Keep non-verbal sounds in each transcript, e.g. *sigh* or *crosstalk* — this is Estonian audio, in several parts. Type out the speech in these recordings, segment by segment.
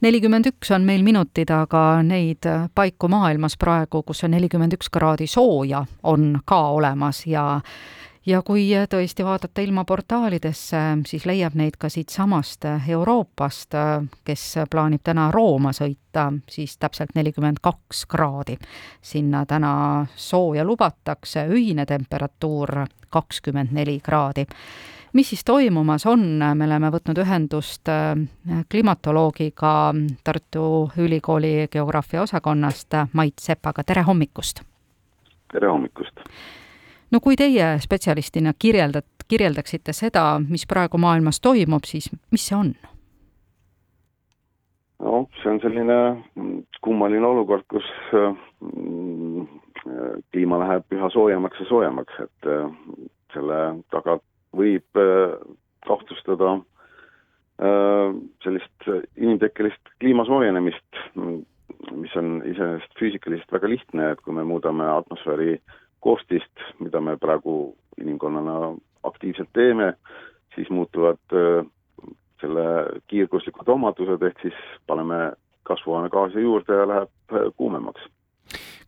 nelikümmend üks on meil minutid, aga neid paiku maailmas praegu, kus on nelikümmend üks kraadi sooja, on ka olemas ja ja kui tõesti vaadata ilmaportaalidesse, siis leiab neid ka siitsamast Euroopast, kes plaanib täna Rooma sõita, siis täpselt nelikümmend kaks kraadi. sinna täna sooja lubatakse, öine temperatuur kakskümmend neli kraadi mis siis toimumas on, me oleme võtnud ühendust klimatoloogiga Tartu Ülikooli geograafia osakonnast Mait Sepaga, tere hommikust! tere hommikust! no kui teie spetsialistina kirjeldad, kirjeldaksite seda, mis praegu maailmas toimub, siis mis see on? no see on selline kummaline olukord, kus mm, kliima läheb üha soojemaks ja soojemaks, et äh, selle taga võib äh, kahtlustada äh, sellist inimtekkelist kliima soojenemist, mis on iseenesest füüsikaliselt väga lihtne, et kui me muudame atmosfääri äh, koostist, mida me praegu inimkonnana aktiivselt teeme, siis muutuvad äh, selle kiirguslikud omadused, ehk siis paneme kasvuhoonegaase juurde ja läheb äh, kuumemaks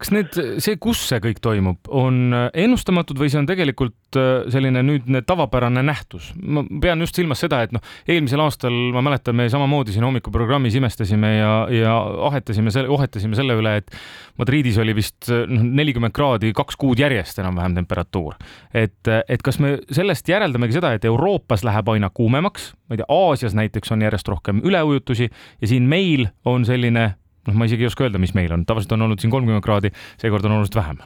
kas need, see, kus see kõik toimub, on ennustamatud või see on tegelikult äh, selline nüüdne tavapärane nähtus? ma pean just silmas seda, et noh, eelmisel aastal ma mäletan, me samamoodi siin hommikuprogrammis imestasime ja, ja ahetasime selle, ohetasime selle üle, et Madridis oli vist noh, nelikümmend kraadi kaks kuud järjest enam-vähem temperatuur. et, et kas me sellest järeldamegi seda, et Euroopas läheb aina kuumemaks, ma ei tea, Aasias näiteks on järjest rohkem üleujutusi ja siin meil on selline noh, ma isegi ei oska öelda, mis meil on, tavaliselt on olnud siin kolmkümmend kraadi, seekord on oluliselt vähem.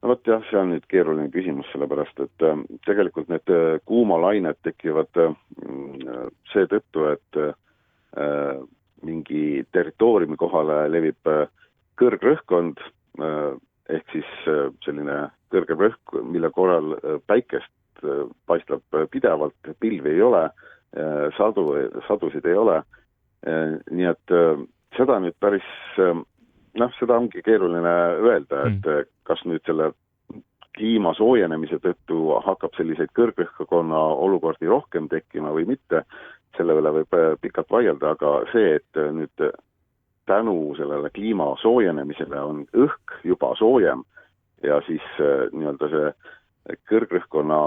no vot jah, see on nüüd keeruline küsimus, sellepärast et äh, tegelikult need äh, kuumalained tekivad äh, seetõttu, et äh, mingi territooriumi kohale levib äh, kõrgrõhkkond äh, ehk siis äh, selline kõrgem rõhk, mille korral äh, päikest äh, paistab pidevalt, pilvi ei ole äh,, sadu, sadusid ei ole. äh,, Äh, nii et äh, seda nüüd päris äh, noh, seda ongi keeruline öelda, et mm. kas nüüd selle kliima soojenemise tõttu hakkab selliseid kõrgrõhkkonna olukordi rohkem tekkima või mitte, selle üle võib pikalt vaielda, aga see, et nüüd tänu sellele kliima soojenemisele on õhk juba soojem ja siis nii-öelda see kõrgrõhkkonna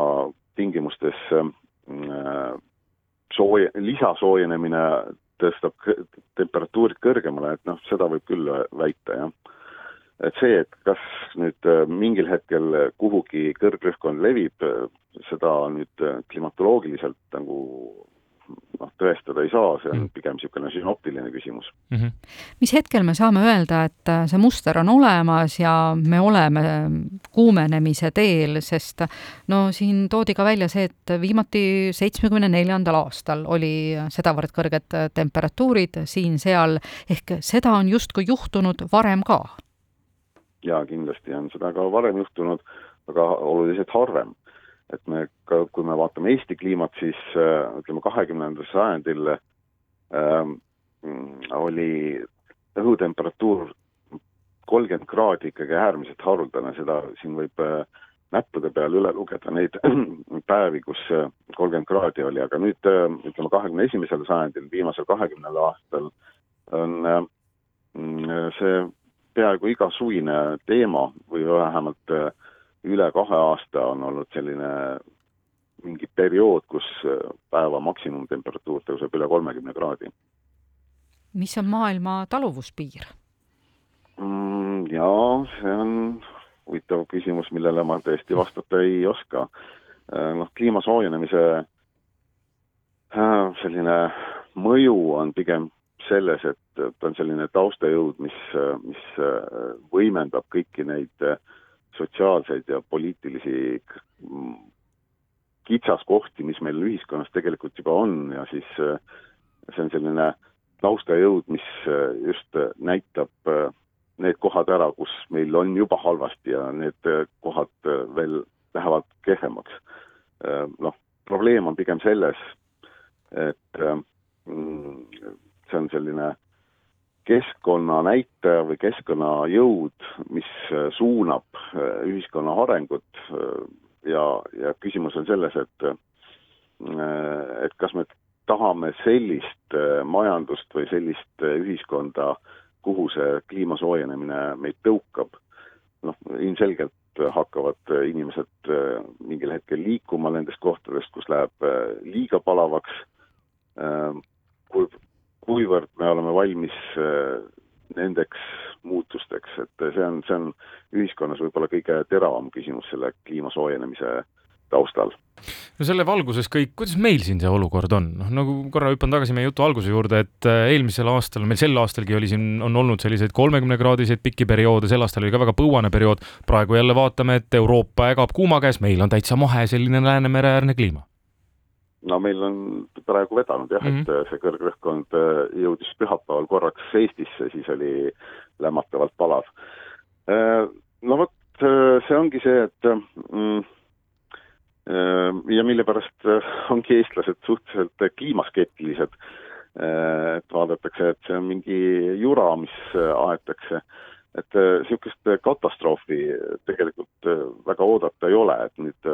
tingimustes sooje, lisasoojenemine tõstab temperatuurid kõrgemale, et noh, seda võib küll väita, jah. et see, et kas nüüd äh, mingil hetkel kuhugi kõrgrõhkkond levib, äh, seda nüüd äh, klimatoloogiliselt nagu noh, tõestada ei saa, see on mm. pigem niisugune sünoptiline küsimus mm. -hmm. mis hetkel me saame öelda, et äh, see muster on olemas ja me oleme kuumenemise teel, sest no siin toodi ka välja see, et viimati seitsmekümne neljandal aastal oli sedavõrd kõrged temperatuurid siin-seal, ehk seda on justkui juhtunud varem ka? jaa, kindlasti on seda ka varem juhtunud, aga oluliselt harvem et me ka, kui me vaatame Eesti kliimat, siis äh, ütleme, kahekümnendal sajandil ähm, oli õhutemperatuur kolmkümmend kraadi ikkagi äärmiselt haruldane, seda siin võib äh, näppude peal üle lugeda neid *clears throat* päevi, kus äh, kolmkümmend kraadi oli, aga nüüd äh, ütleme, kahekümne esimesel sajandil, viimasel kahekümnel aastal on äh, see peaaegu igasuvine teema või vähemalt äh, üle kahe aasta on olnud selline mingi periood, kus äh, päeva maksimumtemperatuur tõuseb üle kolmekümne kraadi. mis on maailma taluvuspiir mm,? jaa, see on huvitav küsimus, millele ma tõesti vastata ei oska. Äh, noh, kliima soojenemise äh, selline mõju on pigem selles, et ta on selline taustajõud, mis, mis võimendab kõiki neid äh, sotsiaalseid ja poliitilisi kitsaskohti, mis meil ühiskonnas tegelikult juba on ja siis äh, see on selline taustajõud, mis äh, just näitab äh, need kohad ära, kus meil on juba halvasti ja need kohad veel lähevad kehvemaks. Noh, probleem on pigem selles, et mm, see on selline keskkonnanäitaja või keskkonnajõud, mis äh, suunab äh, ühiskonna arengut äh, ja, ja küsimus on selles, et et kas me tahame sellist majandust või sellist ühiskonda, kuhu see kliima soojenemine meid tõukab, noh, ilmselgelt hakkavad inimesed mingil hetkel liikuma nendest kohtadest, kus läheb liiga palavaks, kuivõrd me oleme valmis nendeks muutusteks, et see on, see on ühiskonnas võib-olla kõige teravam küsimus selle kliima soojenemise taustal. no selle valguses kõik, kuidas meil siin see olukord on, noh nagu korra hüppan tagasi meie jutu alguse juurde, et äh, eelmisel aastal, meil sel aastalgi oli siin, on olnud selliseid kolmekümnekraadiseid pikki perioode, sel aastal oli ka väga põuane periood, praegu jälle vaatame, et Euroopa ägab kuuma käes, meil on täitsa mahe selline Läänemere äärne kliima no meil on praegu vedanud jah mm, -hmm. et mhm. see kõrgrõhkkond äh, jõudis pühapäeval korraks Eestisse, siis oli lämmatavalt palav. Äh, no vot, see ongi see, et mm, ja mille pärast ongi eestlased suhteliselt kliimaskeptilised. Et vaadatakse, et see on mingi jura, mis aetakse. et niisugust katastroofi tegelikult väga oodata ei ole, et nüüd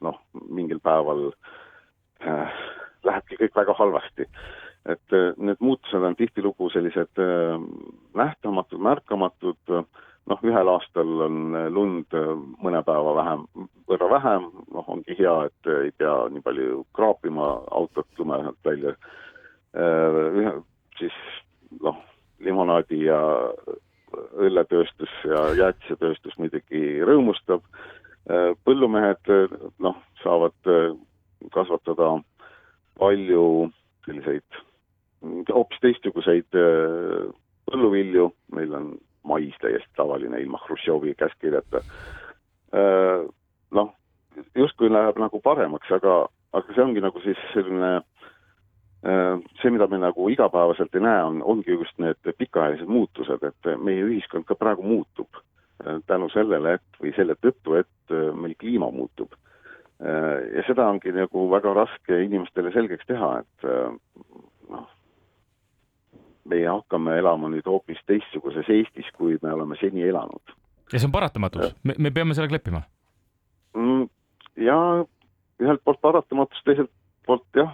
noh, mingil päeval äh, lähebki kõik väga halvasti. et need muutused on tihtilugu sellised äh, nähtamatud, märkamatud äh,, noh, ühel aastal on lund mõne päeva vähem, võrra vähem, noh, ongi hea, et ei pea nii palju kraapima autot lume alt välja. ühe, siis noh, limonaadi ja õlletööstus ja jäätisetööstus muidugi rõõmustab. põllumehed noh, saavad kasvatada palju selliseid hoopis teistsuguseid põlluvilju, meil on mais täiesti tavaline, ilma Hruštšovi käskkirjata. Äh, noh, justkui läheb nagu paremaks, aga, aga see ongi nagu siis selline äh, see, mida me nagu igapäevaselt ei näe, on, ongi just need pikaajalised muutused, et meie ühiskond ka praegu muutub äh, tänu sellele, et või selle tõttu, et meil kliima muutub. Ja seda ongi nagu väga raske inimestele selgeks teha, et meie hakkame elama nüüd hoopis teistsuguses Eestis, kui me oleme seni elanud. ja see on paratamatus, me, me peame sellega leppima mm,? ja ühelt poolt paratamatus, teiselt poolt jah,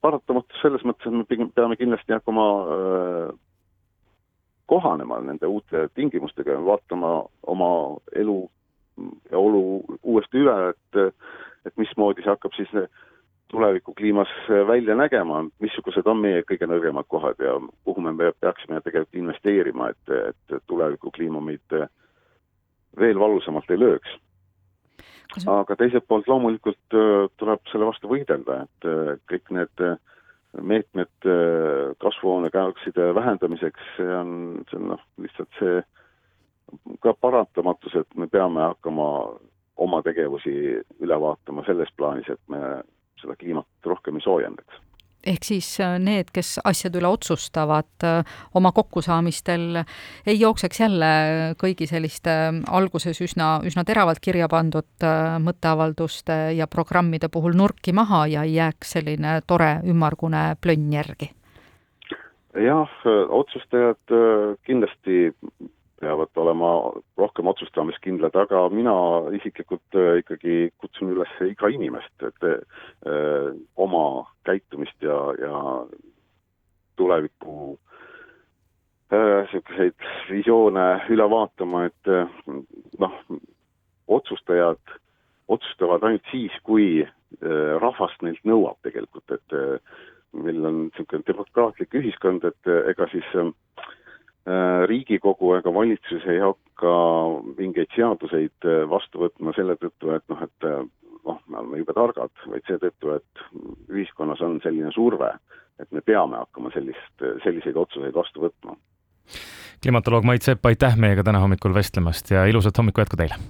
paratamatus selles mõttes, et me pigem peame kindlasti hakkama äh, kohanema nende uute tingimustega ja vaatama oma elu ja olu uuesti üle, et see hakkab siis tulevikukliimas välja nägema, missugused on meie kõige nõrgemad kohad ja kuhu me peaksime tegelikult investeerima, et, et tulevikukliima meid veel valusamalt ei lööks. aga teiselt poolt loomulikult tuleb selle vastu võidelda, et kõik need meetmed kasvuhoonegaaside vähendamiseks, see on, see on noh, lihtsalt see ka paratamatus, et me peame hakkama oma tegevusi üle vaatama selles plaanis, et me seda kliimat rohkem ei soojendaks ehk siis äh, need, kes asjade üle otsustavad äh, oma kokkusaamistel, ei jookseks jälle kõigi selliste äh, alguses üsna, üsna teravalt kirja pandud mõtteavalduste ja programmide puhul nurki maha ja ei jääks selline tore ümmargune plönn järgi? jah, otsustajad kindlasti peavad olema rohkem otsustamiskindlad, aga mina isiklikult äh, ikkagi kutsun üles iga inimest, et öö, äh, oma käitumist ja, ja tuleviku äh, niisuguseid visioone üle vaatama, et noh, otsustajad otsustavad ainult siis, kui rahvas neilt nõuab tegelikult, et meil on niisugune demokraatlik ühiskond, et ega siis äh, Äh, riigikogu ega valitsus ei hakka mingeid seaduseid äh, vastu võtma selle tõttu, et noh, et äh, noh, me oleme jube targad, vaid seetõttu, et ühiskonnas on selline surve, et me peame hakkama sellist, selliseid otsuseid vastu võtma. klimatoloog Mait Sepp, aitäh meiega täna hommikul vestlemast ja ilusat hommiku jätku teile!